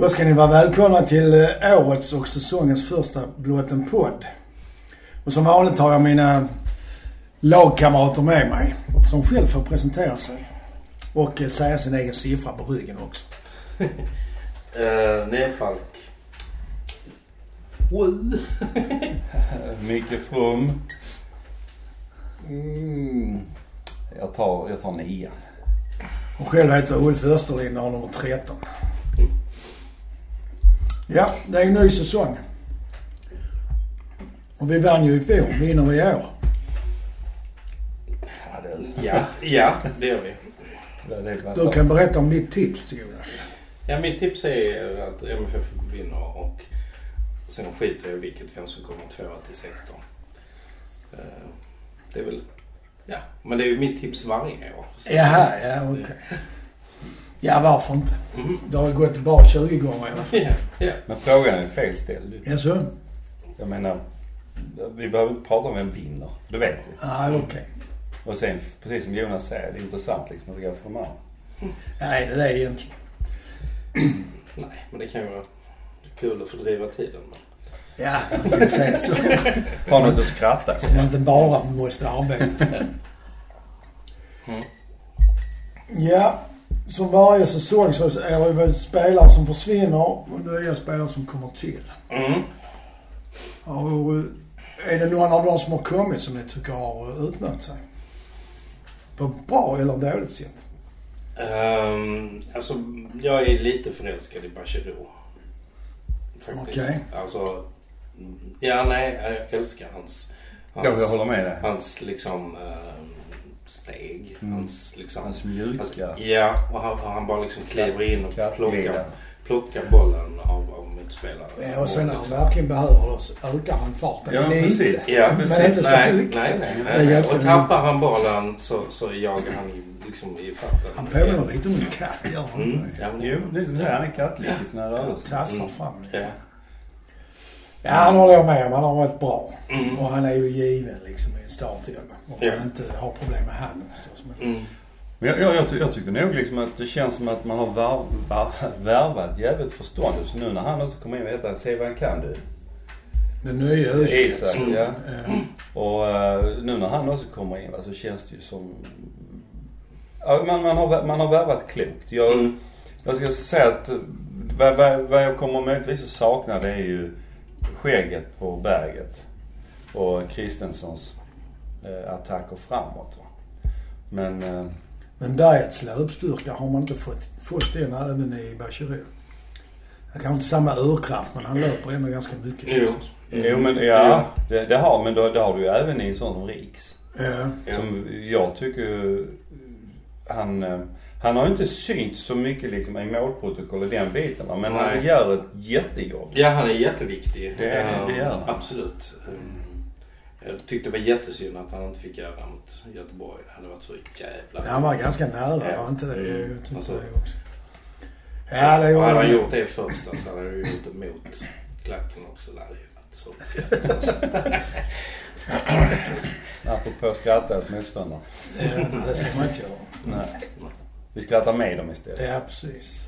Då ska ni vara välkomna till eh, årets och säsongens första Blått en podd. Och som vanligt har jag mina lagkamrater med mig som själv får presentera sig. Och eh, säga sin egen siffra på ryggen också. Uh, Nerfalk. Sju. Micke From. Mm. Jag tar, jag tar nio. Och själv heter jag Ulf Österlind och har nummer 13. Ja, det är en ny säsong. Och vi vann ju i fjol. Vinner vi i år? Ja, det, Ja, ja det gör vi. Du kan berätta om ditt tips Jonas. Ja, mitt tips är att MFF vinner och sen skiter jag i vilket vem som kommer tvåa till 16. Eh, Det är väl... Ja, men det är ju mitt tips varje år. Jaha, ja okej. Ja, varför inte? Mhm. Det har ju gått bra 20 gånger i alla fall. Ja, ja. Men frågan är felställd. Jaså? Jag menar, vi behöver inte prata om vem vinner. Det vet vi. Ja, okej. Och sen, precis som Jonas säger, det är intressant liksom att det går för de andra. Nej, det är det egentligen. Nej, men det kan ju vara kul att fördriva tiden. Ja, man kan ju säga det så. Har något att skratta åt. Så man inte bara måste arbeta. Mm. Ja, som varje säsong så är det väl spelare som försvinner och nya spelare som kommer till. Mm. Och, är det någon av dem som har kommit som ni tycker har utmärkt sig? På bra eller dåligt sätt? Um, alltså, jag är lite förälskad i Bachirou. Faktiskt. Okej. Alltså, ja nej, jag älskar hans... hans Ja, jag håller med dig. Hans liksom ehm, steg. Mm. Hans liksom... Hans mjuka. Alltså, ja, och han, och han bara liksom kliver in och plockar, plockar bollen av, av motspelare. Ja, och sen när han verkligen behöver det så ökar han farten Ja, lite. precis. Ja, Men precis. inte så Nej, mycket. nej, nej. Nej. ganska Och tappar han bollen så, så jagar han i- liksom i fatten. Han påminner lite om en katt, gör han Mm. inte det? Ja, men Jo, det är som det här. Han är kattlik i sina rörelser. Tassar Mm. fram liksom. Ja. Ja, han håller jag med om. Han har varit bra. Mm. Och han är ju given liksom i en startelva. Om Ja. han inte har problem med handen förstås. Men... Mm. Men jag, jag, jag, ty- jag tycker nog liksom att det känns som att man har vär, vär, värvat jävligt förståndigt. Så nu när han också kommer in och heter se vad han kan du. Den nya Isak, Özil. ja. Och eh, nu när han också kommer in så känns det ju som... Ja, man, man, har, man har värvat klokt. Jag, Mm. jag ska säga att eh, vad, vad, vad jag kommer möjligtvis att sakna det är ju skägget på berget. Och Kristensons eh, attacker framåt. Va. Men eh, Men bergets löpstyrka har man inte fått, fått den även i Bachirou. Han kanske inte samma urkraft men han löper ändå ganska mycket. Jo. Jo men ja, det, det har, men då, det har du ju även i en sån som Riks. Ja. Ja. Som jag tycker han, eh, han har inte synts så mycket liksom i målprotokoll i den biten men han Nej. gör ett jättejobb. Ja, han är jätteviktig. Det är- det gör han. Absolut. Mm. Jag tyckte det var jättesynd att han inte fick göra mot Göteborg. Det hade varit så jävla Han var ganska nära, Ja. var inte det? Mm. Jag tyckte Alltså- det också. Ja, det hade gjorde han han. gjort det först så hade han ju gjort det mot klacken också. Det hade ju varit så fett alltså. Apropå att skratta åt motståndare. Ja, det ska man inte göra. Nej. Vi skrattar med dem istället. Ja, precis.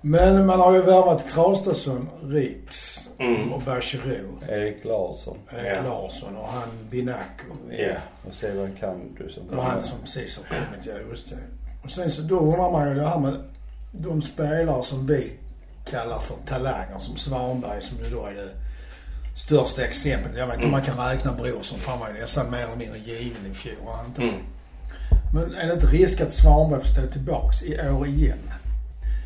Men man har ju värvat Traustason, Riks Mm. och Bachirou. Erik Larsson. Erik Ja. Larsson och han Binaco. Ja. Och se vad kan du som Och han som precis har kommit, ja just det. Och sen så då undrar man ju det här med de spelare som vi kallar för talanger som Svanberg som ju då är det största exemplet. Jag vet inte om man kan räkna Brorsson för han var ju nästan mer eller mindre given i fjol. inte? Mm. Men är det inte risk att Svanberg får stå tillbaks i år igen?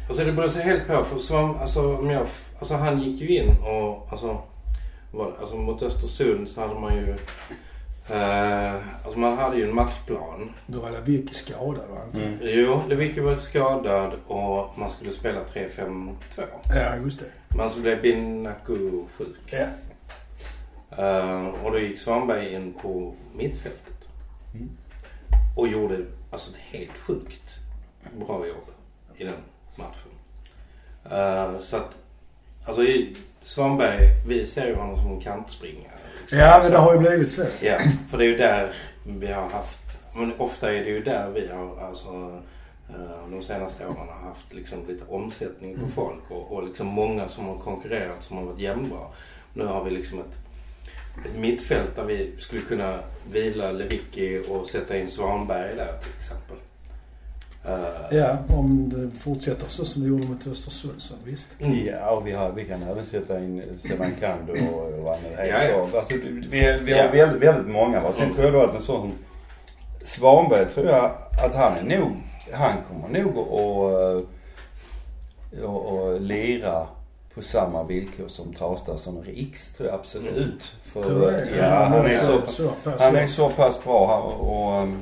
Alltså det beror sig helt på. För Svan, alltså, om jag, alltså han gick ju in och alltså, vad, alltså mot Östersund så hade man ju eh, alltså man hade ju en matchplan. Då var Lewicki skadad va? inte? Mm. Jo, Lewicki var skadad och man skulle spela 3-5-2. Ja, just det. Men så blev Binaku sjuk. Ja. Eh, och då gick Svanberg in på mittfältet. Mm. Och gjorde alltså ett helt sjukt bra jobb i den matchen. Eh, så att, alltså i Svanberg, vi ser ju honom som en kantspringare. liksom. Ja, men det har ju blivit så. Ja, för det är ju där vi har haft, men ofta är det ju där vi har alltså eh, de senaste åren har haft liksom lite omsättning på folk och, och liksom många som har konkurrerat som har varit jämnbra. Nu har vi liksom ett, ett mittfält där vi skulle kunna vila Lewicki och sätta in Svanberg där till exempel. Eh, Ja, om det fortsätter så som det gjorde mot Östersund så visst. mm. Ja, och vi, har, vi kan även sätta in Sevankando och, och vad nu Ja, heter. ja. Alltså, vi, vi har Ja. väldigt, väldigt många. Va? Sen Mm. tror jag då att en sån som Svanberg tror jag att han är nog, han kommer nog att och, och lira på samma villkor som Traustason och Riks tror jag absolut. För, Tror du det? ja, han är så, han är så pass bra han- och um,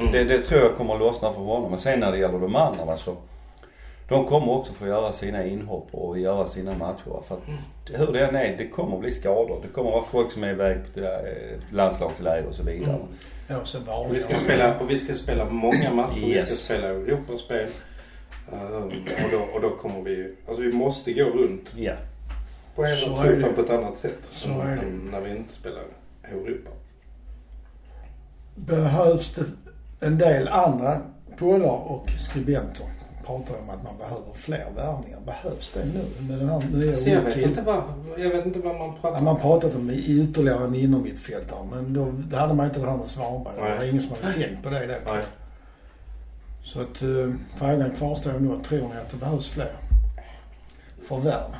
Mm. det, det tror jag kommer att lossna för honom. Men sen när det gäller de andra va, så de kommer också få göra sina inhopp och göra sina matcher. För att hur det än är, det kommer att bli skador. Det kommer att vara folk som är iväg på eh, landslagsläger och så vidare. Mm. Ja, och sen Och vi ska spela, och vi ska spela många matcher. Vi ska Yes. spela Europaspel. Um, och, då, och då kommer vi... Alltså vi måste gå runt Ja. på hela Så truppen på ett annat sätt. Så än- är det. än när vi inte spelar Europa. Behövs det en del andra poddar och skribenter pratar om att man behöver fler värvningar. Behövs det nu med den här nya Så jag, vet inte vad, jag vet inte vad man pratar Ja, om. man har pratat om i- ytterligare en innermittfältare men då, det hade man inte det här med Svanberg. Det var ingen som hade tänkt på det då. Nej. Så att uh, frågan kvarstår nu. Tror ni att det behövs fler förvärv?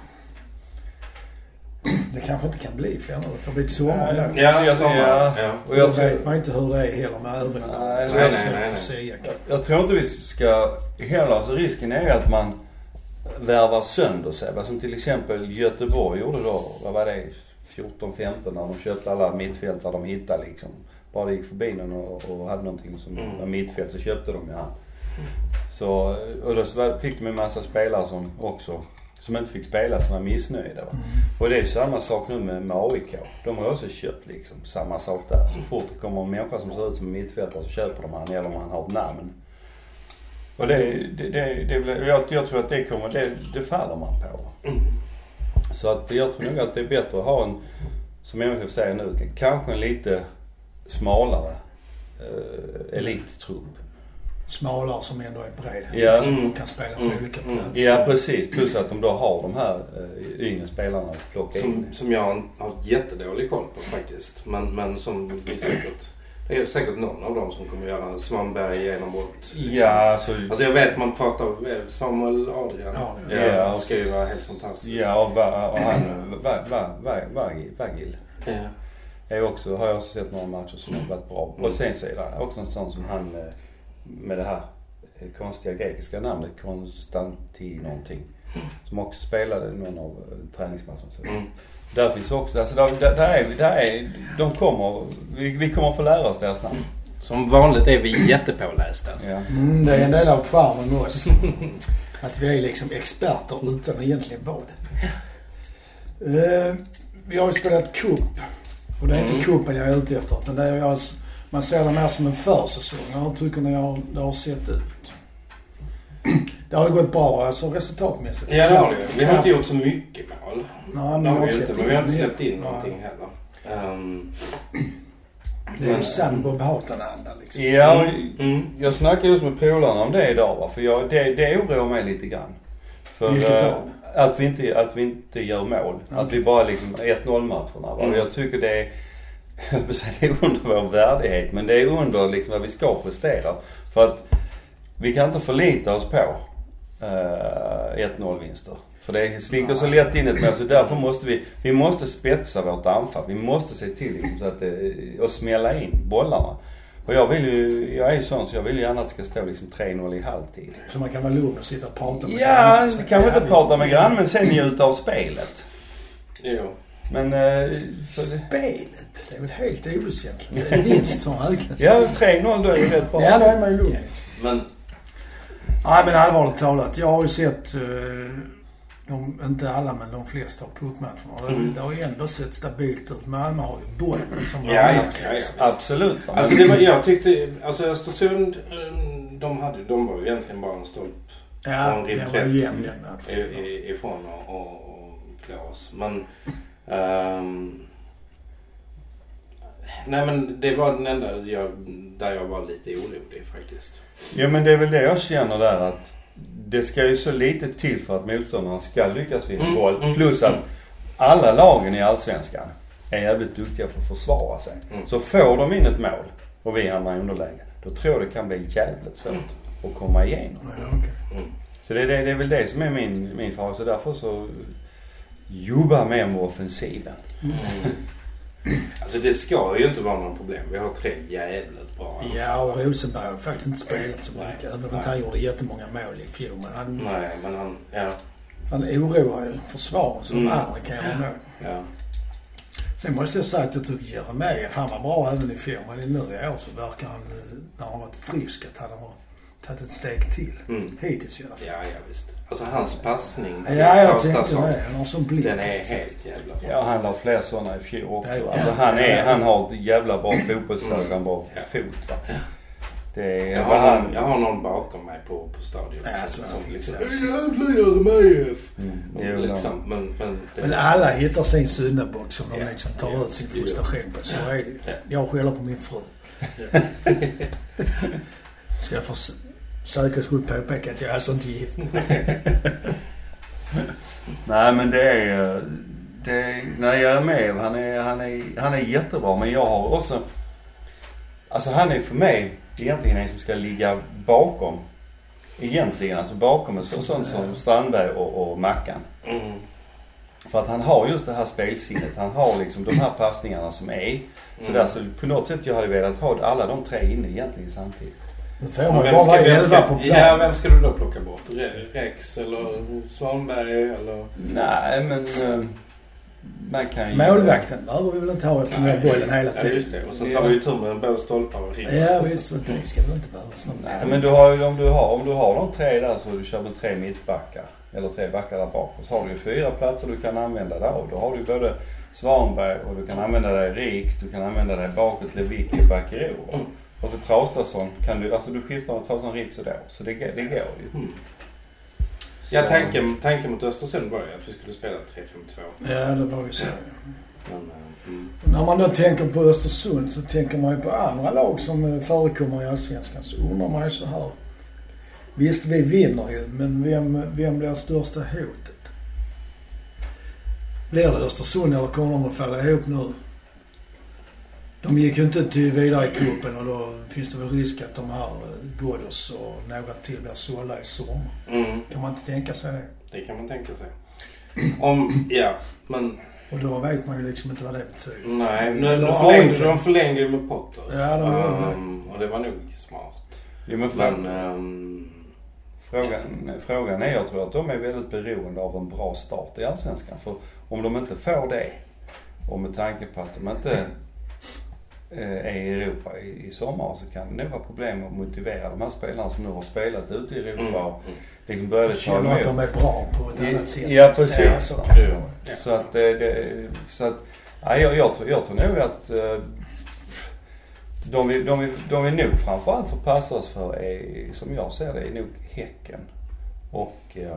Det kanske inte kan bli fler nu. Det får bli ett sommar Nej. då. Ja, Jag- sommar. ja. Ja. Och Jag jag tror, vet man inte hur det är heller med övriga Nej, nej, nej, nej, att nej. säga. jag tror inte vi ska heller, alltså risken är ju att man värvar sönder sig. Vad som till exempel Göteborg gjorde då, vad var det, 14-15 när de köpte alla mittfältare de hittade liksom. Bara det gick förbi någon och, och hade någonting som Mm. var mittfält så köpte de ju han. Så, och då fick de en massa spelare som också, som inte fick spela som var missnöjda va. Och det är samma sak nu med, med AIK. De har också köpt liksom samma sak där. Så fort det kommer en människa som ser ut som en mittfältare så köper de han eller om han har ett namn. Och det, det, det, det, jag, jag tror att det kommer, det, det faller man på. Så att jag tror nog att det är bättre att ha en, som MFF säger nu, kanske en lite smalare eh, elittrupp. Smalare som ändå är bred. Ja. Som Mm. kan spela på Mm. olika Mm. platser. Ja precis, plus att de då har de här eh, yngre spelarna att plocka in. Som, som jag har jättedålig koll på faktiskt. Men, men som vi säkert... Det är säkert någon av dem som kommer göra Svanberg genombrott. liksom. Ja, alltså, Alltså jag vet man pratar eh, Samuel Adrian. Ja, ja, ja. ska ju vara helt fantastisk. ja och, va, och han, va, va, va, Vagil, Vagil Ja. är också, har jag också sett några matcher som har varit bra. Mm. Och sen så är det också en sån som han eh, med det här eh, konstiga grekiska namnet Konstantin någonting. Som också spelade någon av eh, träningsmatcherna. Mm. Där finns också, alltså där, där, där, är, där är, de kommer, vi, vi kommer få lära oss deras namn. Som vanligt är vi jättepålästa. Ja. Mm, det är en del av charmen med oss. Att vi är liksom experter utan att egentligen vara det. Eh, vi har ju spelat cup. Och det är Mm. inte cupen jag är ute efter. Utan det är jag, man ser det mer som en försäsong. Hur tycker ni har, det har sett ut? Det har ju gått bra alltså resultatmässigt. Ja det har det ju. Vi har inte gjort så mycket mål. Nej, men har vi inte. Men vi har inte in släppt in Nej. någonting heller. Um, Det är ju Men- sann Bob Hatan-anda liksom. Ja, mm. jag snackade just med polarna om det idag va. För jag, det, det oroar mig lite grann. För Vilket eh, av? att, vi inte, att vi inte gör mål. Att Okej. vi bara liksom 1-0 matcherna va. Mm. Och jag tycker det är, det är under vår värdighet. Men det är under liksom vad vi ska prestera. För att vi kan inte förlita oss på eh, 1-0 vinster. För det slinker så lätt in ett mål så därför måste vi, vi måste spetsa vårt anfall. Vi måste se till liksom, så att det, och smälla in bollarna. Och jag vill ju, jag är ju sån så jag vill ju gärna att det ska stå liksom 3-0 i halvtid. Så man kan vara lugn och sitta och prata med Ja, grannen. kanske inte prata med grannen men sen njuta av spelet. Jo. Men, eh, Spelet, det är väl helt oväsentligt. Det är vinst som räknas. ja 3-0 då är det rätt bra. Ja, då är man ju lugn. Men Nej men allvarligt talat. Jag har ju sett, eh, de, inte alla men de flesta av cupmatcherna. Det, Mm. det har ju ändå sett stabilt ut. Malmö har ju bollen som Ja, ja, ja, ja. Absolut. Alltså det var, jag tyckte, alltså Östersund, eh, de, hade, de var ju egentligen bara en stolp Ja, en det var ju jämn den i- matchen. ifrån och, och, och klå oss. Men ehm, Nej men det var den enda jag, där jag var lite orolig faktiskt. Ja men det är väl det jag känner där att det ska ju så lite till för att motståndarna ska lyckas vinna Mm, boll. mm, Plus att alla lagen i Allsvenskan är jävligt duktiga på att försvara sig. Mm. Så får de in ett mål och vi hamnar i underläge. Då tror jag det kan bli jävligt svårt att komma igenom. Okej. Så det, det, det är väl det som är min, min fara. Så därför så jobba mer med offensiven. Alltså det ska ju inte vara någon problem. Vi har tre jävligt bra. Ja, och Rosenberg har faktiskt inte spelat så mycket. Även om han gjorde jättemånga mål i fjol. Men han, Nej men han, ja. han oroar ju försvaret så Mm. de andra kan göra mål. ja. Sen måste jag säga att jag tycker Jeremejeff, han var bra även i fjol. Men nu i år så verkar han, eh, när han varit frisk, att han har tagit ett steg till. Mm. Hittills i alla fall. Ja, ja visst. Alltså hans passning Ja, jag Traustason, det. Han har sån blick. Den är helt jävla Ja, han har fler sådana i fjol också. Ja, Alltså han är, han har ett jävla bra fotbollsöga, en bra Ja. fot va. Det är, Jag har, han, någon, jag har någon bakom mig på, på stadion. Ja, som, så som liksom... fixar. Jävla Jeremejeff! Mm, jo, Liksom, men, men, det, Men alla hittar sin syndabock som de Ja. liksom tar Ja. ut sin frustration på. Så är det. Ja. Jag skäller på min fru. Ska jag för s- säkerhets skull påpeka att jag är alltså inte gift. Nej men det är, det är, nej Jeremejeff han är, han är, han är jättebra men jag har också, alltså han är för mig egentligen en som ska ligga bakom. Egentligen alltså bakom en sån sån som Strandberg och, och Mackan. mm, För att han har just det här spelsinnet. Han har liksom de här passningarna som är sådär. Så på något sätt jag hade velat ha alla de tre inne egentligen samtidigt. Nu får man bara ska, vara vem, elva på ska, plan. ja, vem ska du då plocka bort? Re- Rex eller Svanberg eller? Nej men eh, man kan ju... Målvakten behöver vi väl inte ha eftersom vi har bollen hela Ja, tiden. just det. Och så har vi ju tur med både stolpar och ring. Ja visst, det ska väl inte behövas någon Nej men du har ju, om du har, om du har de tre där så du kör med tre mittbackar. Eller tre backar där bak. Och så har du ju fyra platser du kan använda där. Och då har du både Svanberg och du kan använda dig Riks, du kan använda dig bakåt Lewicki och Bakirou. Och så Traustason kan du, alltså du skiftar med Traustason, Riks och då. Så det, det går ju. Mm. Ja, tanken, tanken mot Östersund var ju att vi skulle spela 3-5-2. Ja det var ju så. Men, eh, mm. När man då tänker på Östersund så tänker man ju på andra lag som eh, förekommer i Allsvenskan. Så undrar man ju så här. Visst, vi vinner ju, men vem, vem blir största hotet? Blir det Östersund eller kommer de att falla ihop nu? De gick ju inte till vidare i cupen och då finns det väl risk att de här eh, Ghoddos och några till blir sålda i sommar. Mm, Kan man inte tänka sig det? det kan man tänka sig. Om, ja, men Och då vet man ju liksom inte vad det betyder. nej. Nu, de, förlängde, de förlängde ju med Potter. Ja, de gjorde det. Ehm, Och det var nog smart. Jo men Men, ehm, frågan, frågan är, jag tror att de är väldigt beroende av en bra start i Allsvenskan. För om de inte får det och med tanke på att de inte är i Europa i, i sommar så kan det nog vara problem att motivera de här spelarna som nu har spelat ute i Europa mm, och liksom började ta Känner att de är bra på ett annat sätt. Ja, precis. Ja, så Ja. Ja. Så att det, det så att, nej, jag, jag, tror, jag tror nog att eh, de vi, de, vi, de vi nog framförallt får passa oss för är, som jag ser det, är nog Häcken. Och eh,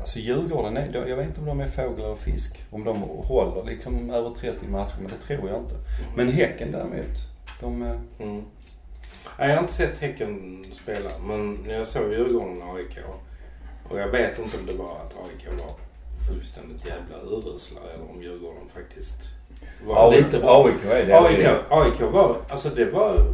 Alltså Djurgården, är, jag vet inte om de är fågel eller fisk. Om de håller liksom över 30 matcher, men det tror jag inte. Men Häcken däremot, de... eh, mm. Nej, jag har inte sett Häcken spela, men jag såg Djurgården och AIK. Och jag vet inte om det var att AIK var fullständigt jävla urusla eller om Djurgården faktiskt var lite bra. AIK är det. AIK, AIK var, alltså det var,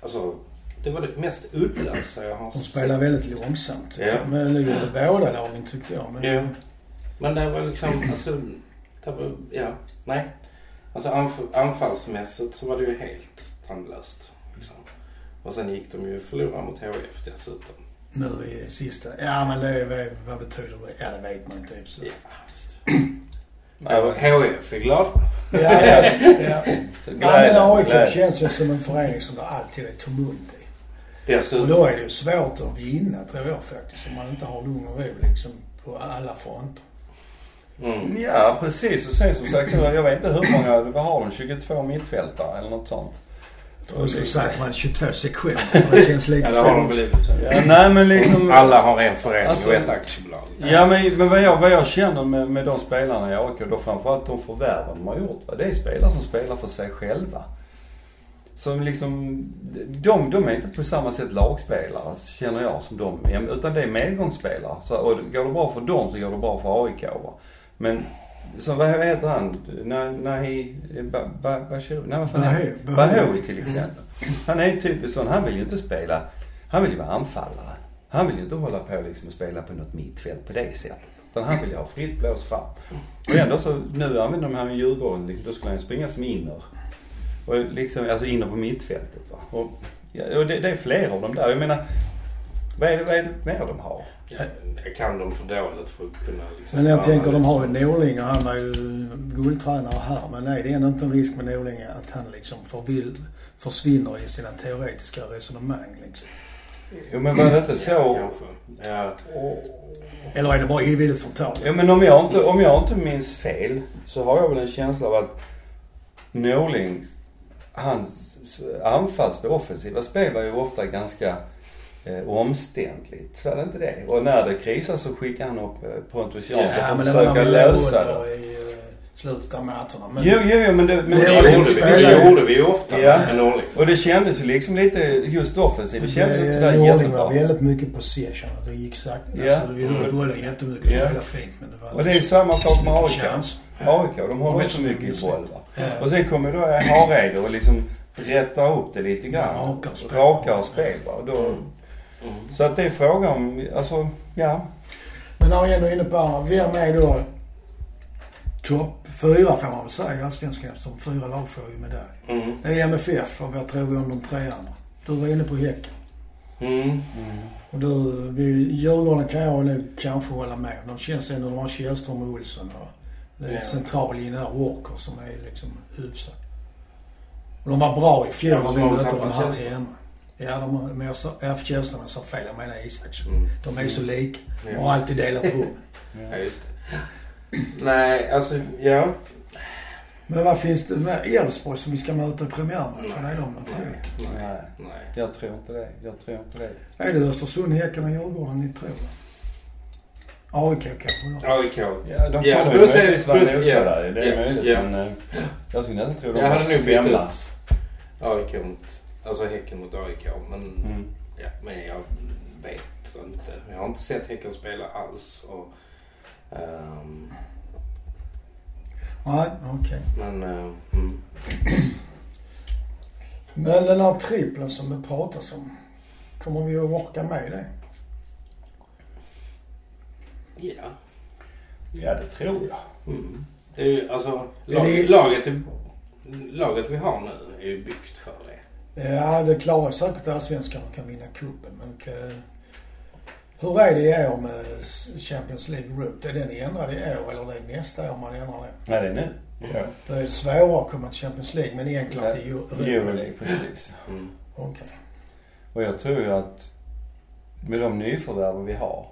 alltså det var det mest uddlösa jag har De spelar väldigt långsamt. Ja. Men det gjorde båda lagen tyckte jag. Men Ja. Men det var liksom, alltså, det var, ja, nej. Alltså anf- anfallsmässigt så var det ju helt tandlöst. Liksom. Och sen gick de ju förlora mot HF dessutom. nu i sista. Ja men det vad, vad betyder det? Ja det vet man. Typ, så. Ja. Nej, HF är glad. Ja, ja, ja. så ja men AIK känns ju som en förening som det alltid är tumult i. Och Dessutom, då är det ju svårt att vinna tror jag faktiskt. Om man inte har lugn och ro liksom på alla fronter. mm, Ja precis och sen som sagt jag vet inte hur många, vad har de? 22 mittfältare eller något sånt. Jag tror du skulle säga att man hade 22 sektioner. Det känns lite Ja, det har de så. för sig. Ja, nej men liksom... Alla har en förening Alltså- och ett aktiebolag. Ja men, men vad, jag, vad jag känner med, med de spelarna i AIK, då framförallt de förvärven de har gjort. Va? Det är spelare som spelar för sig själva. Som liksom, de, de är inte på samma sätt lagspelare känner jag som de. Utan det är medgångsspelare. Så, och går det bra för dem så går det bra för AIK. Va? Men, så vad heter han? Na- Nahi, ba, Bashir, nej vad fan till exempel. Han är ju typiskt sån, han vill ju inte spela, han vill ju vara anfallare. Han vill ju inte hålla på liksom och spela på något mittfält på det sättet. Utan han vill ju ha fritt blås fram. Och ändå så, nu använder de här med Djurgården, liksom, då skulle han ju springa som inner. Och liksom, alltså inner på mittfältet va. Och, ja, och det, det är fler av dem där. Jag menar, vad är det, vad är det mer de har? Ja, kan de för dåligt för att kunna liksom... Men jag tänker de har ju liksom- Norling och han var ju guldtränare här. Men nej, det är ändå inte en risk med Norling att han liksom förvill, försvinner i sina teoretiska resonemang liksom. Jo men var det inte Ja, så? kanske. Ja. Eller är det bara illvilligt förtal? Ja men om jag, inte, om jag inte minns fel så har jag väl en känsla av att Norling, hans anfallsspel, offensiva spel var ju ofta ganska eh, omständligt. Var det inte det? Och när det krisar så skickar han upp eh, Pontus Jansson Ja, för att det var försöka lösa det. i eh, slutet av matcherna. Men Jo, jo, jo men det, men Det Det var det, gjorde vi, det gjorde vi ju ofta Ja. med Norling. och det kändes ju liksom lite, just offensivt, det kändes inte sådär Norling jättebra. var väldigt mycket possession. Det gick sakta. Ja. Alltså, vi höll bollen jättemycket. Ja. Spelade fint men det var Och det är samma sak med AIK. AIK, de har också så mycket i boll va. Och sen kommer då Hareide och liksom rättar upp det lite grann. Rakare spel. Va. Och Då, Mm. Så att det är fråga om, alltså, ja. Men när vi ändå är inne på andra. Vem är då topp fyra får man väl säga i Allsvenskan eftersom fyra lag får ju medalj. Mm. Det är MFF och vad tror vi om de tre andra? Du var inne på Häcken. Mm. Och du, Djurgården kan jag nu kanske hålla med om. De känns ändå, de har Källström och Olsson och Ja. central linje där, Walker som är liksom hyfsad. Och de var bra i fjol när vi mötte dem här hemma. Ja, de men jag sa, ja, för Källström, jag sa fel. Jag menar Isaksson. Mm. De är så lika Ja. och har alltid delat rum. Ja, just det. Nej, alltså, ja. Men vad finns det med Elfsborg som vi ska möta i premiärmatchen? Är de något hot? Nej. Nej. Nej. Jag tror inte det. Jag tror inte det. Är det Östersund, Häcken och Djurgården ni tror? AIK kanske? AIK. Ja, de Ja, kommer ju möjligtvis vara nosa där. Det är möjligt. Men eh, jag skulle nästan tro de Jag hade nog bytt ut AIK mot, alltså Häcken mot AIK. Men, Mm. ja, men jag vet inte. Jag har inte sett Häcken spela alls. Och, ehm, Nej, okej. men, eh, mm. Men den här trippeln som det pratas om. Kommer vi att orka med det? Ja. Ja, det tror jag. Mm. Det är ju, alltså, det- lag, laget, är, laget vi har nu är ju byggt för det. Ja, det klarar säkert Allsvenskan och kan vinna cupen. Men kan... hur är det i år med Champions League Route? Är den ändrad i år eller är det nästa år man ändrar den? Nej, det är nu. Ja. Då är det svårare att komma till Champions League men enklare till Europa League. precis. Mm. Okej. Och jag tror ju att med de nyförvärven vi har,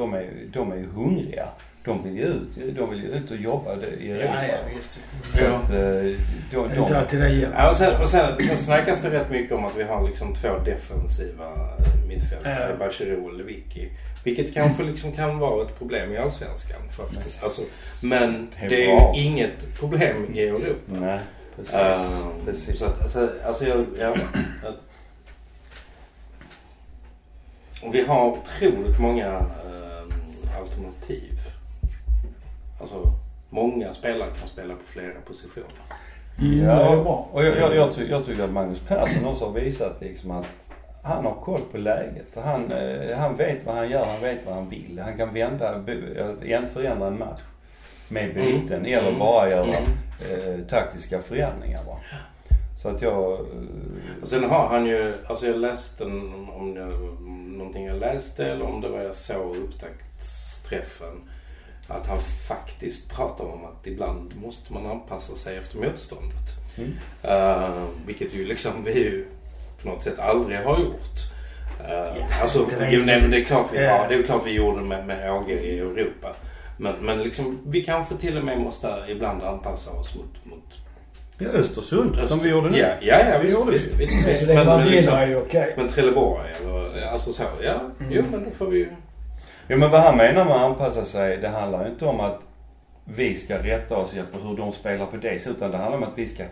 de är, ju- de är ju hungriga. De vill ju ut, de vill ju ut och jobba i Europa. Ja, ja, visst. Så Ja. att, eh, de, Det inte de, alltid det gäller. Ja, och sen, och sen, sen snackas det rätt mycket om att vi har liksom två defensiva eh, mittfältare, Ja. Bachirou och Lewicki. Vilket kanske liksom kan vara ett problem i Allsvenskan. Faktiskt. Alltså, men Det är det ju inget problem i Europa. nej, precis. Ehm, precis. Så att, alltså, alltså jag, ja, jag, och vi har otroligt många ehm, alternativ. Alltså många spelare kan spela på flera positioner. Mm, det är bra. och jag, jag, jag, ty, jag tycker att Magnus Persson också har visat liksom att han har koll på läget. Han, eh, han vet vad han gör, han vet vad han vill. Han kan vända, förändra en match med byten Mm. eller Mm. bara göra Mm. eh, taktiska förändringar va. Så att jag... Eh, Och sen har han ju, alltså jag läste en, om det någonting jag läste eller om det var jag såg upptaktsträffen. Att han faktiskt pratar om att ibland måste man anpassa sig efter motståndet. Mm. Uh, vilket ju liksom vi ju på något sätt aldrig har gjort. Uh, alltså, det. jo, nej, men det är klart vi Ja. har. Det är klart vi gjorde med, med AG i Europa. Men, men liksom, vi kanske till och med måste ibland anpassa oss mot, mot Ja, Östersund som vi gjorde nu. Ja, ja, ja Vi gjorde visst, det. visst, Så visst. länge man vinner är ju okej. Men Trelleborg eller alltså så, ja. Jo men då får vi ju... Ja men vad han menar med att anpassa sig, det handlar ju inte om att vi ska rätta oss efter hur de spelar på det sättet. Utan det handlar om att vi ska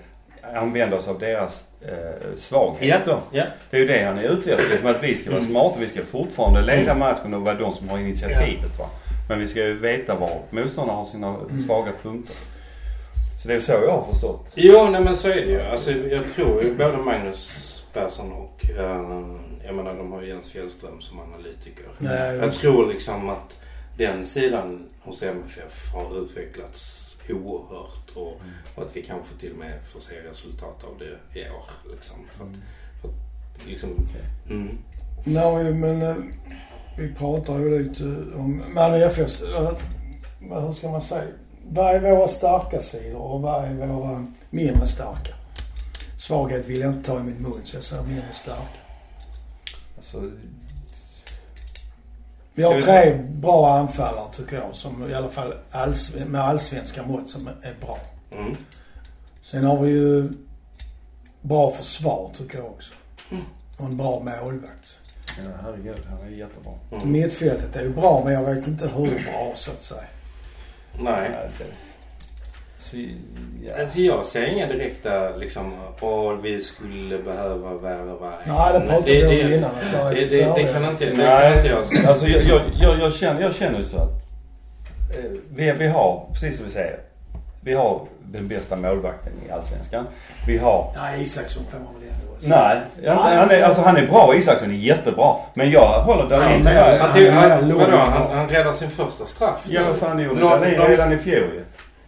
använda oss av deras eh, svagheter. ja. Det är ju det han är ute efter. Det är som att vi ska vara smarta. Vi ska fortfarande leda matchen och vara de som har initiativet. Va? Men vi ska ju veta var motståndarna har sina svaga punkter. Så det är så jag har förstått. Jo, nej men så är det ju. Alltså jag tror ju både Magnus Persson och, eh, jag menar de har ju Jens Fjällström som analytiker. Ja, Jag tror liksom att den sidan hos MFF har utvecklats oerhört och, och att vi kanske till och med får se resultat av det i år. Liksom. För att, för att, liksom, mm. Nej, men eh, vi pratar ju lite om Malmö FFs, eh, vad- hur ska man säga? Vad är våra starka sidor och vad är våra mindre starka? Svaghet vill jag inte ta i min mun så jag säger mindre starka. Alltså, Vi har tre bra anfallare tycker jag som i alla fall alls, med allsvenska mått som är bra. Mm. Sen har vi ju bra försvar tycker jag också. Och en bra målvakt. ja, herregud, han är jättebra. Mm. Mittfältet är ju bra men jag vet inte hur bra så att säga. Nej. Det, så, ja. Alltså jag ser inga direkta liksom, och vi skulle behöva värva en. Nej, det pratade vi om innan. Att Det, det, det fördelar. kan inte, det kan inte jag se. alltså jag, jag, jag, jag, känner, jag känner ju så att eh, vi, vi har, precis som vi säger, vi har den bästa målvakten i Allsvenskan. Vi har Nej, Isaksson får man väl ändå säga. Nej, jag, han, är, alltså han är bra. Isaksson är jättebra. Men jag håller Dahlin. Men- Han, Han han, han, han räddade sin första straff. ja vad fan gjorde Dahlin redan i fjol.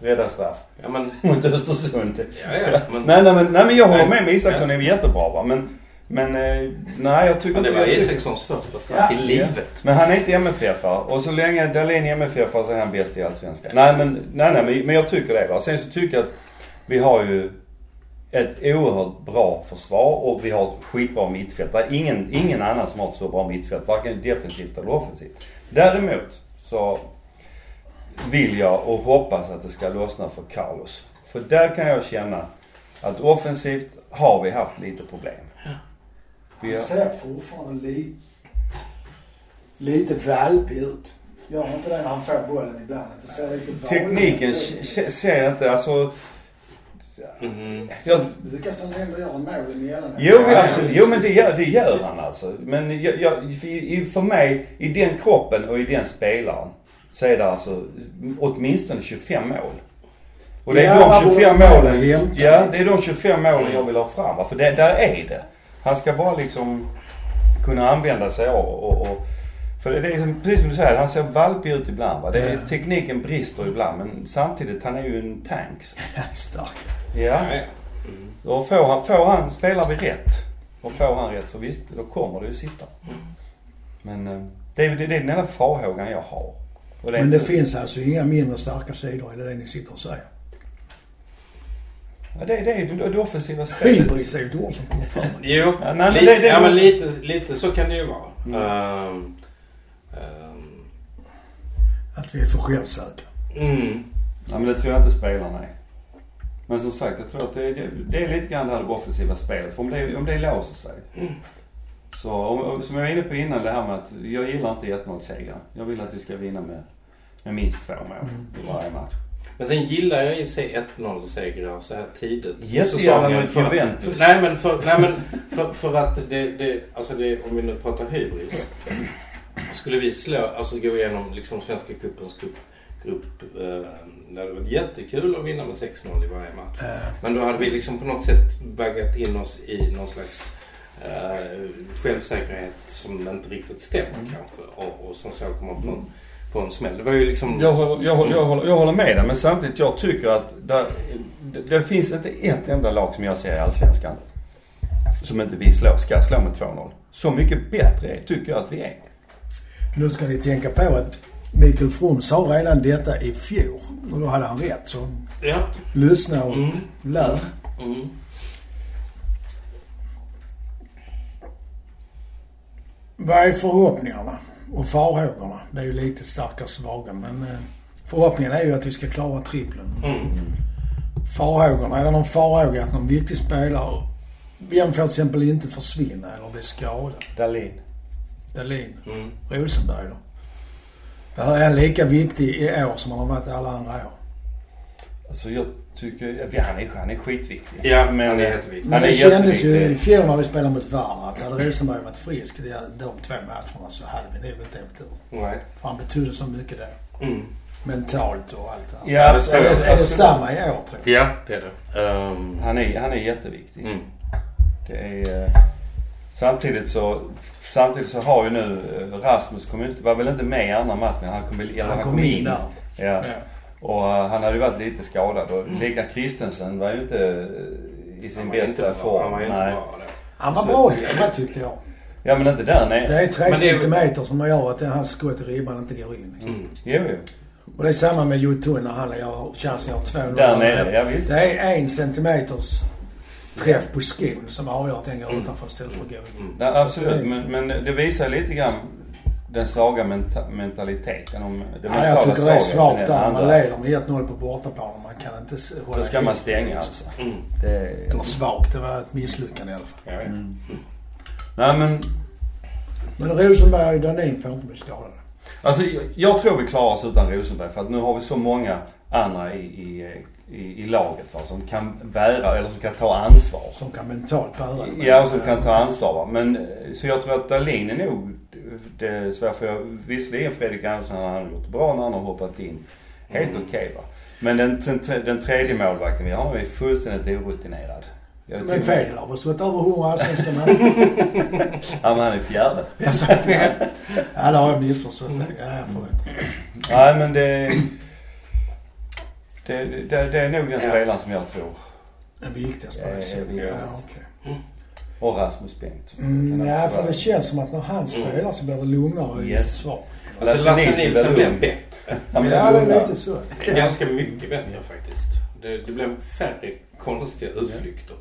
Rädda straff. Ja men, Mot Östersund. ja, ja, men, Nej, nej, men, nej men jag håller med med Isaksson är jättebra va. Men, men eh, nej jag tycker men det inte... var Isakssons första straff Ja. i livet. Men han är inte MFF och så länge Dahlin är MFF så är han bäst i Allsvenskan. Nej men, nej, nej, men, men jag tycker det va. Sen så tycker jag att vi har ju ett oerhört bra försvar och vi har ett skitbra mittfält. Det är ingen, ingen annan som har ett så bra mittfält. Varken defensivt eller offensivt. Däremot så vill jag och hoppas att det ska lossna för Carlos. För där kan jag känna att offensivt har vi haft lite problem. Vi Han ser fortfarande li, lite valpig ut. Gör han inte det när han får bollen ibland? Att det ser lite tekniken ser jag inte, alltså Mm. jag, han ändå göra mål emellanåt? Jo, Ja, ja, absolut. Jo men det gör, det gör han alltså. Men jag, jag, för, i- för mig, i den kroppen och i den spelaren så är det alltså åtminstone 25 mål. Och det är Ja, de borde 25 ha mål målen, ja det är de 25 målen jag vill ha fram va? För det, där är det. Han ska bara liksom kunna använda sig av och, och för det är precis som du säger, han ser valpig ut ibland va. Det är, tekniken brister ibland men samtidigt, han är ju en tanks. Stark. Ja. Mm. Och får han, får han, spelar vi rätt och får han rätt så visst, då kommer det ju sitta. Men eh, det är det är den enda farhågan jag har. Och Men det finns alltså inga mindre starka sidor i det ni sitter och säger. Ja, det, det är det, det offensiva spelet. Hybris är ju ett ord som kommer fram. Jo, Ja, nej, men lite, det- det- ja, men lite, lite så kan det ju vara. Mm. Ehm, ehm, Att vi är för självsäkra. mm. Ja, men det tror jag inte spelarna är. Men som sagt, jag tror att det, är- det, det är lite grann det här offensiva spelet. För om det, om det låser sig. Så om- som jag var inne på innan det här med att jag gillar inte 1-0 segrar. Jag vill att vi ska vinna med, med minst två mål i varje match. Men sen gillar jag i och för sig 1-0 segrar så här tidigt Jättegärna För- Juventus. Nej men för, nej, men för, för att det, det, alltså det, om vi nu pratar hybris. Skulle vi slå, alltså gå igenom liksom Svenska cupens grupp, grupp eh, det hade varit jättekul att vinna med 6-0 i varje match. Eh, Men då hade vi liksom på något sätt baggat in oss i någon slags eh, självsäkerhet som inte riktigt stämmer kanske. Och, och som så kommer på en, på en smäll. Det var ju liksom... Jag håller, jag, håller, jag, håller, jag håller med dig men samtidigt jag tycker att där, det, det finns inte ett enda lag som jag ser i Allsvenskan som inte vi slå, ska slå med 2-0. Så mycket bättre tycker jag att vi är. nu ska ni tänka på att Mikael From sa redan detta i fjol. Och då hade han rätt. Så Ja. lyssna och Mm. lär. Mm. Vad är förhoppningarna och farhågorna? Det är ju lite starka svaga men eh, förhoppningen är ju att vi ska klara trippeln. Mm. farhågorna? Är det någon farhåga att någon viktig spelare, vem får till exempel inte försvinna eller bli skadad? Dahlin. Dahlin, Mm. Rosenberg då? Är han lika viktig i år som han har varit alla andra år? Alltså jag tycker, ja, han är, han är skitviktig. Ja, han är jätteviktig. Men Han är det kändes ju i fjol när vi spelade mot Varna att hade Rosenberg varit frisk de, de två matcherna så hade vi nog inte åkt ur. Nej. För han betydde så mycket då. Mm. Mentalt och allt det. Ja, det. Är det, är det samma i år tror jag? Ja, det är det. Ehm, Han är, han är jätteviktig. mm. Det är, eh, samtidigt så Samtidigt så har ju nu eh, Rasmus kom inte, var väl inte med i andra matchen. Han kom, eller Han kom in där. Ja. Ja. Och eh, han hade ju varit lite skadad. Och Lika Kristensen var ju inte eh, i sin Han bästa bra. form. Han var inte Nej. bra. Han var bra hemma tyckte jag. Ja men inte där nere. Det är tre centimeter som gör att det- hans skott i ribban inte går in. Mm. Jo, jo. Och det är samma med Jotun när han gör chansen att göra 2-0. Där nere, ja visst. Det är en centimeters träff på skon som avgör att den går utanför istället för att gå in. Mm. Ja, absolut. Men, men det visar lite grann den svaga menta mentaliteten. Om det Ja, jag tycker det är svagt där man leder med 1-0 på bortaplan och man kan inte hålla Då ska man stänga alltså. Mm. Det är... Eller svagt, det var ett misslyckande i alla fall. Ja, ja. Mm. Nej men, Men Rosenberg och Dahlin får inte bli skadade. alltså jag, jag tror vi klarar oss utan Rosenberg. För att nu har vi så många andra i, i, i, i laget va, som kan bära eller som kan ta ansvar. Som kan mentalt bära det. Ja, och som kan ta ansvar va. Men, eh, så jag tror att Dahlin är nog det är svårt för jag, visserligen Fredrik Andersson han har gjort bra när han har hoppat in. Helt Mm. okej va. Men den, den, den tredje målvakten vi har är fullständigt orutinerad. Jag Men Fedel har väl stått över 100 allsvenska matcher? Ja men han är fjärde. Jag fel. Ja, det har jag missförstått. det. Ja, förlåt. Nej men det, det, det, det är nog den Ja. spelaren som jag tror. Den viktigaste på Ja, det sättet. ja. Ja, okej. Och Rasmus Bengt. Mm, ja, för det känns... som att när han spelar så blir det lugnare i Yes. svar. Alltså Lasse Nilsson blev bättre. Han blev Ja, det är lugnare. lite så. Ganska mycket bättre faktiskt. Det, det blev färre konstiga utflykter.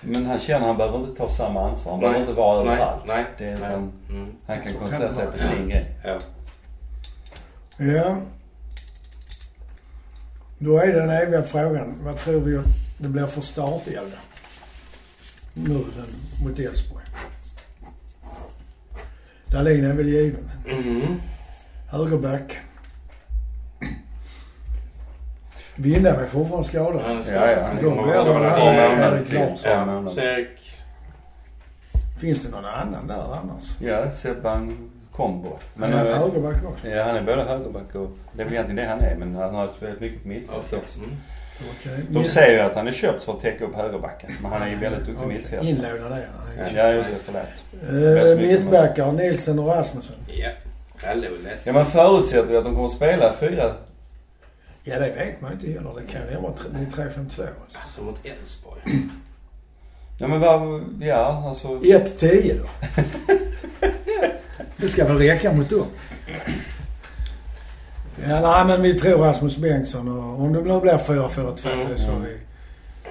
Men han känner att han behöver inte ta samma ansvar. Han Nej. behöver inte vara Nej, överallt. nej, Det är, nej. utan Mm. han kan koncentrera sig på sin grej. Ja. Ja. Då är den eviga frågan. Vad tror vi det blir för startelva? Nu den mot Elfsborg. Dahlin är väl given. Mm. Högerback. Windahl är fortfarande skadad. Ja, ja. Han Då blir det Erik Larsson. Ja. Finns det någon annan där annars? Ja, Sebban Kombo. Men han är eh, högerback också. ja, han är både högerback och det är väl egentligen det han är. Men han har väldigt mycket på mittfält Okej. också. Mm. Okej. De säger ju att han är köpt för att täcka upp högerbacken. Men han är ju väldigt duktig Okej. mittfältare. Inlånad är han. Ja, just det. Förlåt. Uh, mittbackar, Nilsen och Rasmussen. Ja. Hallå Lasse. Ja, man förutsätter ju att de kommer att spela fyra. Ja, det vet man inte heller. Det kan ju vara tre- bli 3-5-2. Alltså. Alltså mot Elfsborg. Ja, men vad, ja alltså. 1-10 då. det ska väl räcka mot dem. Ja, nej men vi tror Rasmus Bengtsson och om det nu blir 4-4-2 Mm. så vi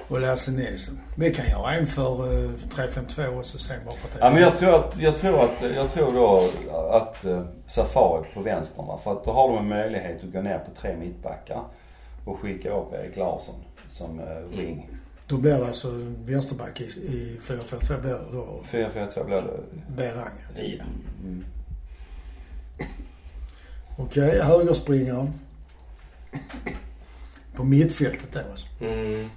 och Lasse Nilsson. Vi kan göra en för uh, 3-5-2 också sen bara för Ja men jag tror att, jag tror att, jag tror då att uh, Safari på vänstern va? För att då har de en möjlighet att gå ner på tre mittbackar och skicka upp Erik Larsson som uh, wing. Då blir det alltså vänsterback i, i 4-4-2 blir det då 4-4-2 blir det. Berang. Ja. Mm. Okej, högerspringaren. På mittfältet då alltså. Mm.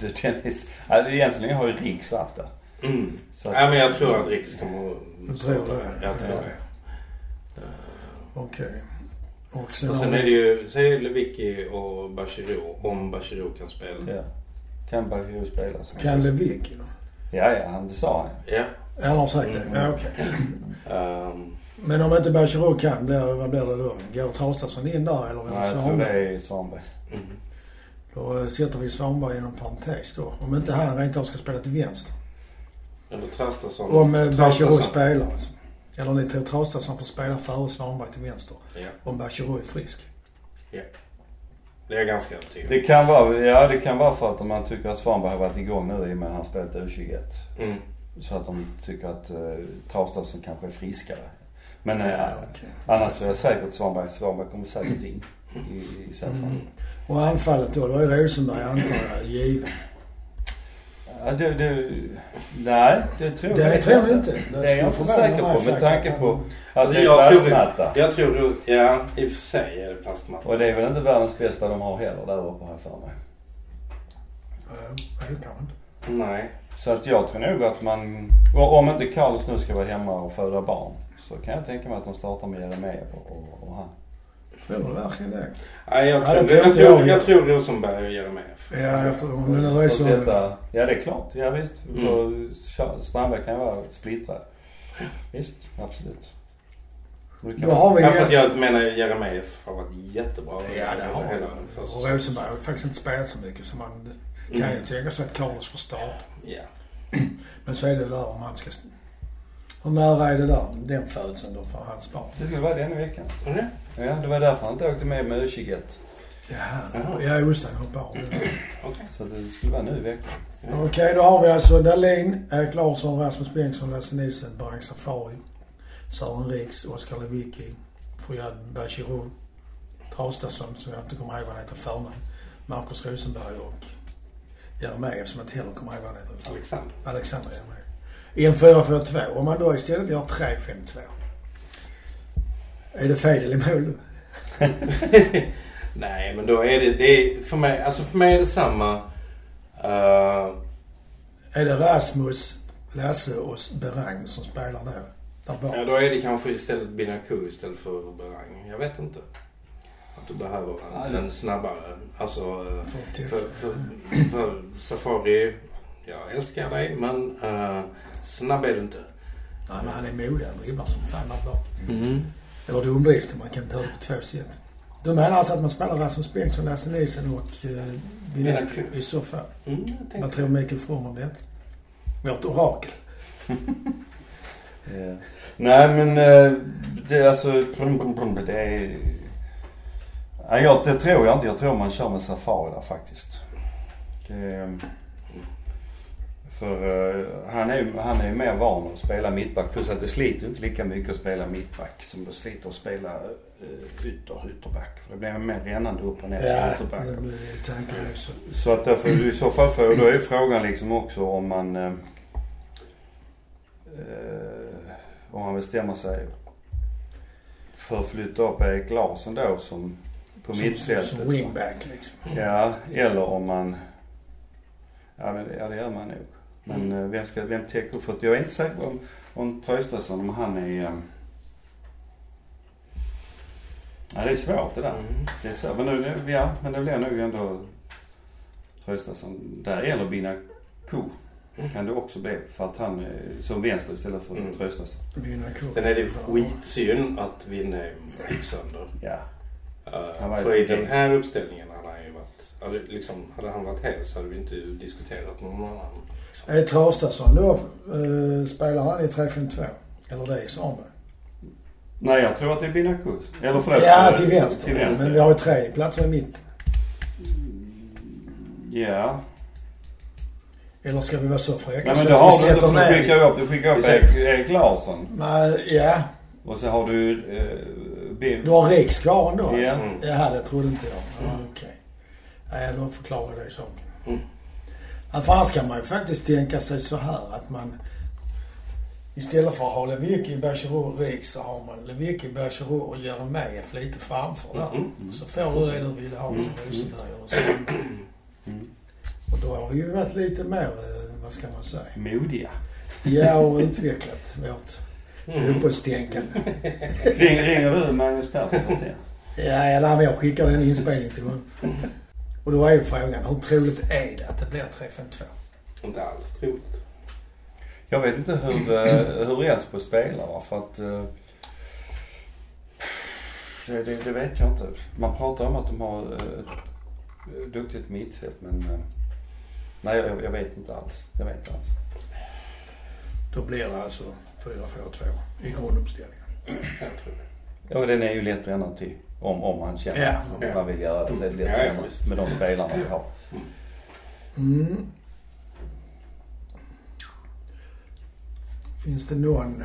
Det känns, alltså egentligen har ju Riks varit där. Mm. Så att, Ja, men jag tror att Riks kommer Du tror det? Jag tror Ja. det. Okej. Och sen, Och sen är det ju, så är det Lewicki och Bachirou, om Bachirou kan spela. ja. Kan Bachirou spela. Kan Lewicki då? Ja, ja, han, det sa han. Ja. Ja, har sagt det. Mm. Ja, okej. Ehm, Men om inte Bachirou kan, blir, vad blir det då? Går Traustason in där eller Nej, jag tror det är Svanberg. mm. Då eh, sätter vi Svanberg inom parentes då. Om inte han rent av ska spela till vänster. Eller Traustason. Om eh, Traustason. spelar alltså. Eller ni tror Traustason får spela före Svanberg till vänster. Ja, Om Bachirou är frisk. det är jag ganska övertygad Det kan vara, ja det kan vara för att om man tycker att Svanberg har varit igång nu i och med att han spelat U21. mm. Så att de tycker att uh, Traustason kanske är friskare. Men Ja, eh, okej. annars tror jag säkert Svanberg, Svanberg kommer säkert in i, i så fall. Mm. Och anfallet då, då är Rosenberg antar jag given. Ja, du, du, nej, det tror Det jag tror jag inte. Det är jag inte säker på med tanke på att det är jag tror, plastmatta. jag tror, ja i och för sig är det plastmatta. Och det är väl inte världens bästa de har heller där uppe har jag för mig. Eh, Nej, det kan man inte. Nej. Så att jag tror nog att man, och om inte Carlos nu ska vara hemma och föda barn så kan jag tänka mig att de startar med Jeremejeff och, och, och han. Tror du verkligen det? Nej, jag Ja, tror, det jag, tror tror, jag. jag tror Rosenberg och Jeremejeff. Ja, eftersom det nu är så. sätta, ja det är klart. Ja visst. Mm. Strandberg kan ju vara splittrad. Visst, absolut. Då har vi Ja, för jag menar Jeremejeff har varit jättebra. Ja, det har han. Och Rosenberg har faktiskt inte spelat så mycket så man kan Mm. ju tänka sig att Carlos får start. Ja. Men så är det där om han ska... Hur nära är det där, den födseln då för hans barn? Det skulle vara den i veckan. Mm. Ja, det var därför han inte åkte med med U21. Ja, Jaha. jag är osäker på barn. Okej. Så det skulle vara nu i veckan. Okej, då har vi alltså Dahlin, Erik Larsson, Rasmus Bengtsson, Lasse Nilsson, Barang Safari, Sören Riks, Oskar Lewicki, Fouad Bachirou, Traustason, som jag inte kommer ihåg vad han heter förnamn, Marcus Rosenberg och Jeremejeff som jag inte heller kommer ihåg vad han heter. Alexander. Alexander Jeremejeff. I en 4-4-2. Om man då istället gör 3-5-2. Är det fel i mål då? Nej, men då är det, det är, för mig, alltså för mig är det samma. eh, Är det Rasmus, Lasse och Berang som spelar då? Ja, då är det kanske istället Binaku istället för Berang. Jag vet inte. Att du behöver en, en snabbare, alltså eh, För för, för, Safari, jag älskar dig men uh, snabb är du inte. Nej, men han är modig. Han dribblar som fan där bak. Eller dumdristig. Man kan ta det på två sätt. Du menar alltså att man spelar Rasmus Bengtsson, Lasse Nilsson och Binaku Binaku. i så fall? Mm, Vad tror Mikael From om det? Vårt orakel. Ja. Nej men eh, det är alltså, det är... Nej, jag, det tror jag inte. Jag tror man kör med Safari där faktiskt. Det, för eh, han är ju han är mer van att spela mittback. Plus att det sliter inte lika mycket att spela mittback som det sliter att spela uh, ytter, ytterback. För det blir mer rännande upp och ner Ja, ytterback. det blir också. Så att därför i så fall får, då är ju frågan liksom också om man eh, om man bestämmer sig för att flytta upp Erik Larsson då som på Som- mittfältet. Som wingback liksom. Ja, eller om man Ja, men, ja det gör man nog. Men Mm. eh, vem ska, vem täcker upp? För att jag är inte säker om, om Traustason, om han är eh, Ja det är svårt det där. Mm. Det är svårt. Men nu, nu- ja, men det blir nog ändå Traustason där. Eller Binaku kan det också bli. För att han är som vänster istället för Mm. Traustason. Sen är det skitsynd att Windheim gick sönder. Ja. Eh, var för i den här uppställningen hade han ju varit, hade, liksom, hade han varit hel så hade vi inte diskuterat någon annan. Är Traustason då, uh, spelar han i 3-5-2? Eller det är Svanberg? Nej jag tror att det är Binaku. Eller förlåt. Ja, eh, till vänster. Till vänster. Men vi har ju tre platser i mitten. Ja. Eller ska vi vara så fräcka Nej men det har du inte för du skickar upp, du skickar upp Erik Larsson. Nej, ja. Och så har du eh, Bim. Du har Riks kvar ändå alltså? Ja. Mm. Jaha, det trodde inte jag. Ja, Okej. Nej, då förklarar det saken. Mm. Ja, för annars kan man ju faktiskt tänka sig så här att man istället för att ha Lewicki, Bachirou och Riks så har man Lewicki, Bachirou och Jeremejeff lite framför där. Mm. Så får du det du ville ha med Mm. Rosenberg och. Mm. Och då har vi ju varit lite mer, eh, vad ska man säga, Modiga. ja och utvecklat vårt Mm. Fotbollstänkande. Ring, ringer du Magnus Persson? Ja, men jag skickar den inspelningen till honom. Och då är ju frågan, hur troligt är det att det blir 3-5-2? Inte alls troligt. Jag vet inte hur, eh, hur Elfsborg spelar för att eh, det, det, det vet jag inte. Man pratar om att de har eh, ett duktigt mittfält men nej jag, jag vet inte alls. Jag vet inte alls. Då blir det alltså 4-4-2 i grunduppställningen. Jag tror det. Ja den är ju lätt att ändra till. Om, om man känner Ja. att man vill göra det så är det lätt Ja, att med de spelarna vi har. Mm. Finns det någon,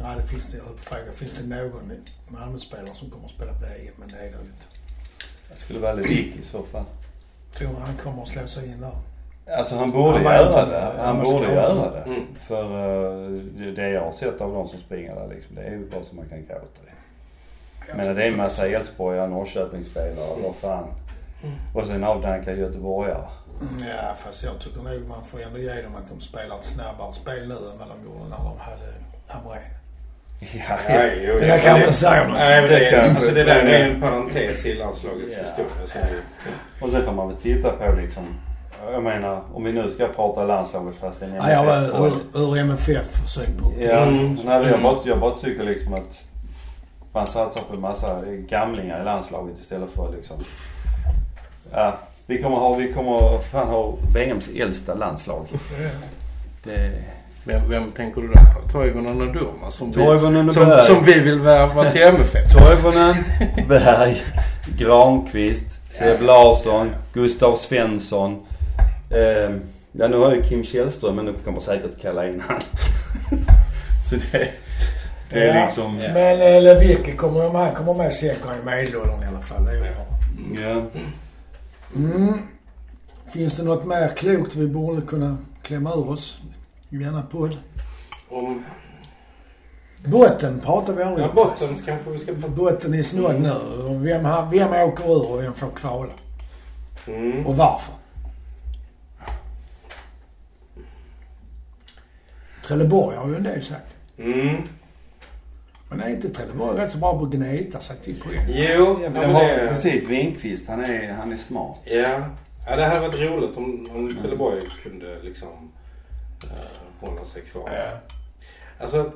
ja det finns det, jag fråga, finns det någon Malmöspelare som kommer att spela på EM? Men det är det inte. Det skulle vara Lewicki i så fall. Tror du han kommer att slå sig in där? Alltså han borde Han göra det. han Han borde göra det. Mm. För eh, det- jag har sett av de som springer där liksom, det är ju bara som man kan gråta i. Menar det är en massa Elfsborgare, Norrköpingsspelare, vad fan. Och sen avdankade göteborgare. Mm, Ja, fast jag tycker nog man får ändå ge dem att de spelar ett snabbare spel nu än vad de gjorde när de hade Hamrén. Ja, Ja, jo, Men ja, jag kan det- inte säga något. Nej, men Det kan- alltså det där är en parentes i landslagets Ja. historia. Och sen får man väl titta på liksom, jag menar om vi nu ska prata landslaget fast det är en Nej, jag var ur, ur MFF-synpunkt. Ja, Mm. nej, jag, Mm. bara, jag bara tycker liksom att man satsar på en massa gamlingar i landslaget istället för liksom... Ja, vi kommer ha, vi kommer fan ha VMs äldsta landslag. Det, vem, vem tänker du då på? Toivonen och Durma som, Toivonen vi, och som, Berg. som vi vill värva till MFF? Toivonen, Berg, Granqvist, Seb Larsson, Gustav Svensson. Eh, ja nu har ju Kim Källström men nu kommer säkert kalla in han. Så det, det är Ja, liksom... Men eh, Lewicki kommer, om han kommer med säkert i medelåldern i alla fall. Det är. Ja. Mm. Finns det något mer klokt vi borde kunna klämma ur oss i denna podd? Om, Botten pratar vi aldrig ja, om botten kanske vi ska... Botten är snodd nu. Och Vem, har- vem åker ur och vem får kvala? Mm. Och varför? Trelleborg har ju en del sagt. Mm. Men är inte Trelleborg rätt så bra på att gneta sig till poäng? Jo, Ja, men det... precis, Winqvist han är, han är smart. Ja. ja, det hade varit roligt om, om Trelleborg kunde liksom eh, hålla sig kvar. Ja. Alltså,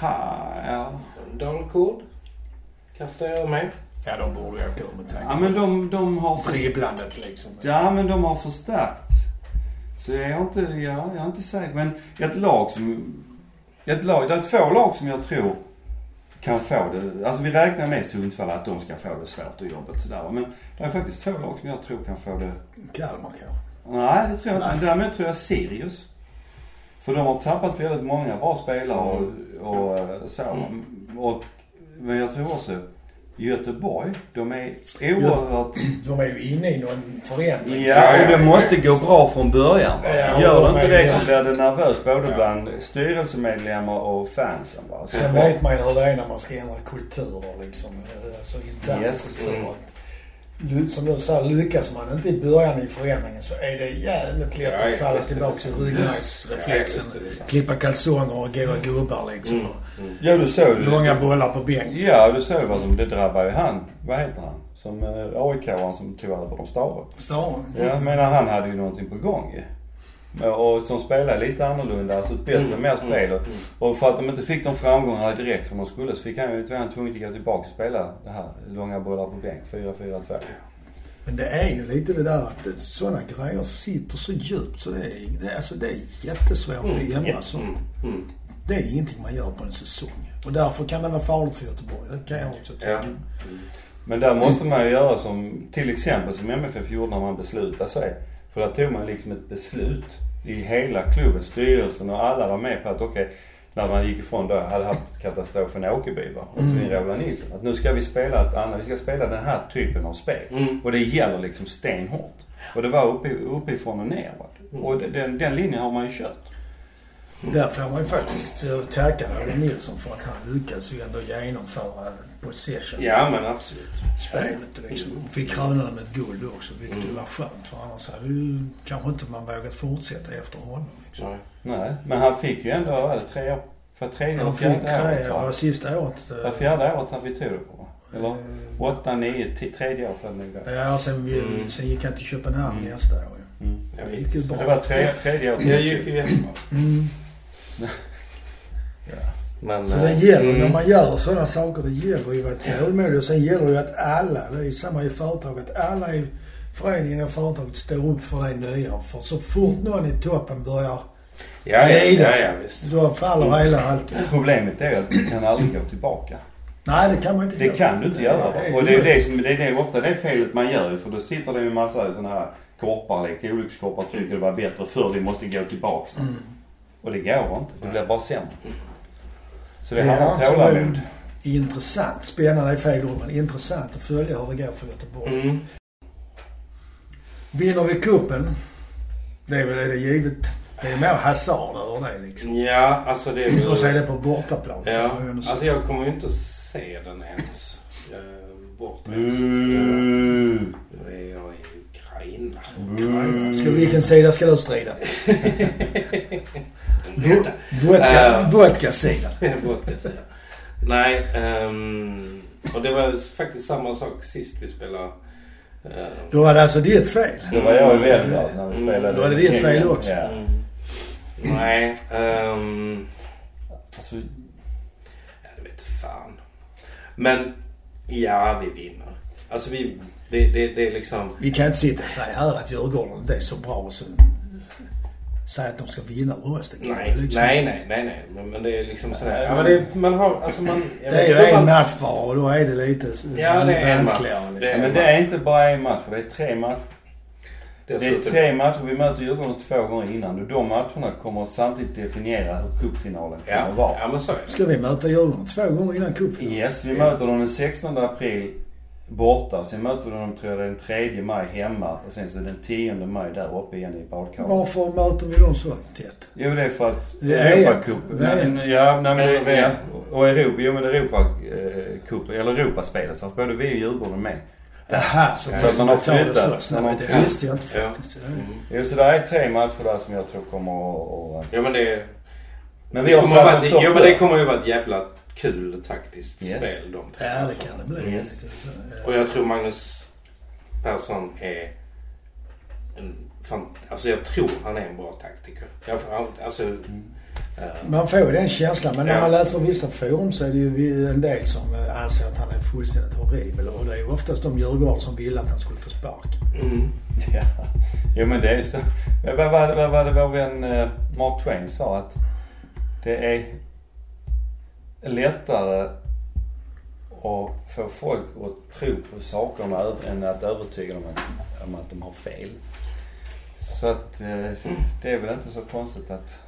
Ha, ja. Dalkurd kastar jag mig. Ja, de borde åka ur med tanke ja men de, de har. Dribblandet liksom. Ja men de har förstärkt. Så jag är inte, ja, jag är inte säker. Men ett lag som, ett lag, det är två lag som jag tror kan få det. Alltså vi räknar med Sundsvall att de ska få det svårt och jobbigt sådär. Men det är faktiskt två lag som jag tror kan få det Kalmar kanske. Nej, det tror jag inte. Däremot tror jag Sirius. För de har tappat väldigt många bra spelare och, och så. Och, men jag tror också Göteborg, de är oerhört... De är ju inne i någon förändring. Ja, och det måste gå bra från början. Ja, Gör det de inte det så blir det nervöst både bland styrelsemedlemmar och fansen. Va? Så Sen vet man ju hur det är när man ska ändra kulturer liksom. Alltså interna Yes. kulturer. Som du sa, lyckas man inte i början i förändringen så är det jävligt lätt Ja, att falla det tillbaka till ryggmärgsreflexen. Ja, det så. Klippa kalsonger och goa gubbar liksom. Mm. Ja, du såg. Långa bollar på bänk. Ja, du såg vad som, det drabbar ju han. Vad heter han? Som eh, AIK-aren som tog över de Stare. Staden. Ja, jag menar han hade ju någonting på gång ju. Och som spelade lite annorlunda, alltså ett bättre, Mm, mer spel. mm, Och, för att de inte fick de framgångarna direkt som de skulle så fick han ju, han tvungen att gå tillbaka och spela det här långa bollar på bänk, 4-4-2. Men det är ju lite det där att sådana grejer sitter så djupt så det är, det, är- alltså det är jättesvårt att ändra så. Mm. Mm. Det är ingenting man gör på en säsong. Och därför kan det vara farligt för Göteborg. Det kan jag också tycka. Ja. Men där måste man ju göra som, till exempel som MFF gjorde när man beslutade sig. För där tog man liksom ett beslut i hela klubben, styrelsen och alla var med på att okej, när man gick ifrån då, hade haft katastrofen i Åkerby va, och tog in Roland Nilsson. Att nu ska vi spela ett annat, vi ska spela den här typen av spel. Mm. Och det gäller liksom stenhårt. Och det var uppe, uppifrån och ner va. Och den, den linjen har man ju kört. Där får man ju faktiskt eh, tacka Roland Nilsson för att han lyckades ju ändå genomföra possession. Ja men absolut. Spelet liksom. Och fick kröna det med ett guld också, vilket ju var skönt. För annars hade ju kanske inte man vågat fortsätta efter honom. Liksom. Nej. Nej, men han fick ju ändå, vad var det, tre år, för tredje fick fjärde året tre, och sista året... Det eh, var fjärde året han vi tog det på? Eller? eh, Åtta, nio, tredje året hade nog det. Ja, och sen, vi, Mm. sen gick han till Köpenhamn Mm. nästa år ju. Mm. Det gick ju Så bra. det var tre, tredje året. Det gick ju jättebra. Mm. Men, Så det eh, gäller mm. när man gör sådana saker, det gäller ju att vara tålmodig. Och sen gäller det ju att alla, det är samma i företaget, alla i föreningen och företaget står upp för det nya. För så fort någon i toppen börjar, Ja, ja, ja, ja visst. då faller hela allting. Problemet är att du kan aldrig gå tillbaka. Nej, det kan man inte Det göra. kan du inte göra. det Och det är ju- det som, det är det, ofta det felet man gör ju, för då sitter det ju en massa sådana här korpar, liksom, olyckskorpar tycker det var bättre förr, vi måste gå tillbaka. Mm. Och det går inte. Det blir bara sämre. Så det Ja, handlar om tålamod. intressant. Spännande är fel ord, men intressant att följa hur det går för Göteborg. Mm. Vinner vi kuppen det är väl det är givet. Det är mer hasard över det liksom. Ja, alltså det är väl... Och så är det på bortaplan. Ja, alltså jag kommer ju inte att se den ens. Eh, Bortrest. Mm. Nu är jag i Ukraina. Ukraina. Ska, vilken sida ska du strida på? Eh. Vodka-sidan. Vodka. Nej, ehm, och det var faktiskt samma sak sist vi spelade. ehm, Då var det alltså ditt fel. Det var jag i Belgrad när vi Mm. spelade. Då är det ditt fel också. Ja. mm. Nej, ehm, Alltså, ja, det vet fan. Men ja, vi vinner. Alltså vi, det, det, det är liksom... Vi kan inte sitta och säga här att Djurgården inte är så bra och så säga att de ska vinna rösten. Nej, liksom. nej, nej, nej, nej. Men, men det är liksom sådär. Ja, men det, man har, alltså man... Det är ju en man- match bara och då är det lite Ja, det är en match. mänskligare. Det Liksom. men det är inte bara en match, det är tre matcher. Det är Dessutom- tre matcher. Vi möter Djurgården två gånger innan och de matcherna kommer samtidigt definiera hur cupfinalen kommer Ja, vara. ja men så är det. Ska vi möta Djurgården två gånger innan cupen? Yes, vi möter dem den 16 april borta. Sen möter vi dem tror jag den 3 maj hemma och sen så den 10 maj där uppe igen i badkaret. Varför möter vi dem så tätt? Jo det är för att Det är Europacupen. Ja, nej, men, VM. ja, och Europa, jo men Europacupen, eller Europaspelet. För både vi och Djurgården är med. Jaha, så Ja, man har det flyttat. så Man Det visste jag inte Ja. faktiskt. Mm. Jo, så det är tre matcher där som jag tror kommer att... att- Ja men det... Men det vi har Jo men det kommer ju vara ett jävla kul taktiskt Yes. spel de tre Ja, det kan det bli. Yes. Så. Och jag tror Magnus Persson är en fan, Alltså jag tror han är en bra taktiker. Jag, alltså... eh, Man får ju den känslan. Men när Ja. man läser vissa forum så är det ju en del som eh, anser att han är fullständigt horribel. Och det är ju oftast de Djurgårdar som ville att han skulle få spark. mm. Ja. Jo men det är så. Vad var det, vad var det vår vän eh, Mark Twain sa att det är lättare att få folk att tro på sakerna än att övertyga dem om- att de har fel. Så att eh, det är väl inte så konstigt att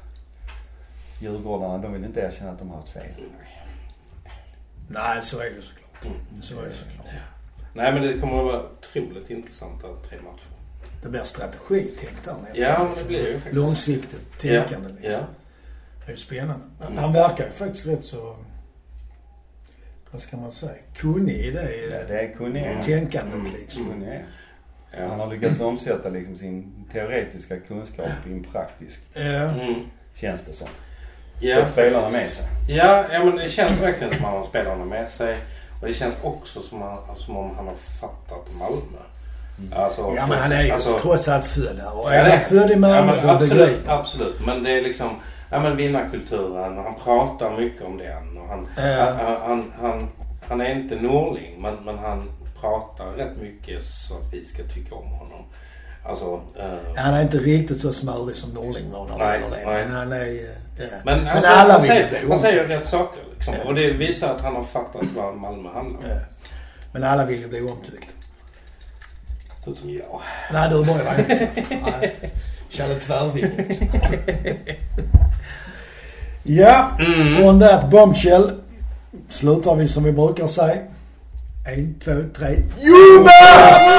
Djurgårdarna, de vill inte erkänna att de har haft fel. Nej, så är det såklart. Mm. Så är det såklart. Nej men det kommer att vara otroligt intressanta tre matcher. Det blir strategitänk där nästan. Ja men det blir ju faktiskt. Långsiktigt tänkande ja. liksom. Ja. Det är spännande. Mm. Han verkar ju faktiskt rätt så, vad ska man säga, kunnig i det, Ja, det är kunniga. Mm. tänkandet Mm. liksom. kunniga. Han Ja. har lyckats omsätta liksom sin teoretiska kunskap i en praktisk, Ja. Mm. känns det som. Ja, Fått spelarna med sig. Ja, ja men det känns verkligen som att han har spelarna med sig. Och det känns också som, han, som om han har fattat Malmö. Alltså, Ja men han är ju alltså- trots allt född här. Och är han född i Malmö ja, men då absolut, begriper han. absolut. Men det är liksom, ja men vinnarkulturen han pratar mycket om den. Och han, Ja. han, han, han, han är inte norling men, men han pratar rätt mycket så att vi ska tycka om honom. Alltså, eh, Han är inte riktigt så smörig som Norling var när Nej, nej. Men han är... Ja. men, Men alltså, alla han, säger, han säger rätt saker liksom. Ja. Och det visar att han har fattat vad Malmö handlar om. Ja. Men alla vill ju bli omtyckta. Utom jag. Nej, du var ju inte. Kalle Tvärving. Ja, Mm. on that bombshell slutar vi som vi brukar säga. En, två, tre. Juba!